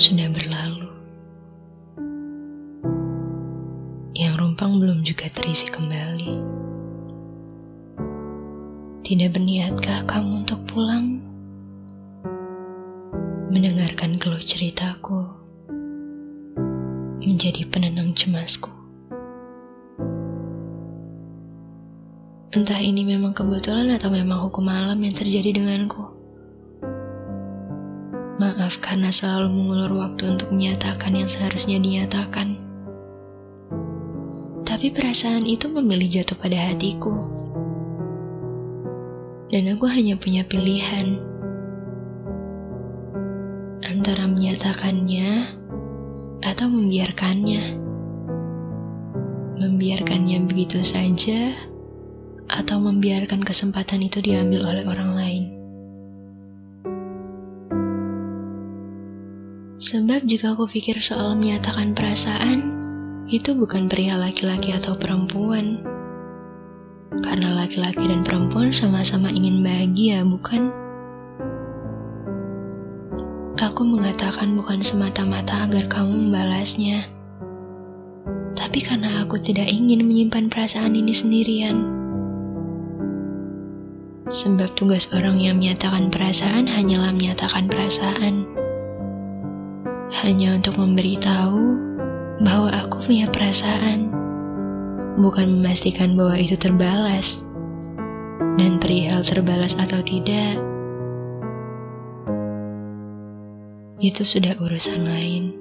sudah berlalu. Yang rumpang belum juga terisi kembali. Tidak berniatkah kamu untuk pulang? Mendengarkan keluh ceritaku menjadi penenang cemasku. Entah ini memang kebetulan atau memang hukum alam yang terjadi denganku. Maaf karena selalu mengulur waktu untuk menyatakan yang seharusnya dinyatakan. Tapi perasaan itu memilih jatuh pada hatiku. Dan aku hanya punya pilihan antara menyatakannya atau membiarkannya. Membiarkannya begitu saja atau membiarkan kesempatan itu diambil oleh orang lain. Sebab jika aku pikir soal menyatakan perasaan, itu bukan perihal laki-laki atau perempuan. Karena laki-laki dan perempuan sama-sama ingin bahagia, bukan? Aku mengatakan bukan semata-mata agar kamu membalasnya, tapi karena aku tidak ingin menyimpan perasaan ini sendirian. Sebab tugas orang yang menyatakan perasaan hanyalah menyatakan perasaan hanya untuk memberitahu bahwa aku punya perasaan, bukan memastikan bahwa itu terbalas. Dan perihal terbalas atau tidak, itu sudah urusan lain.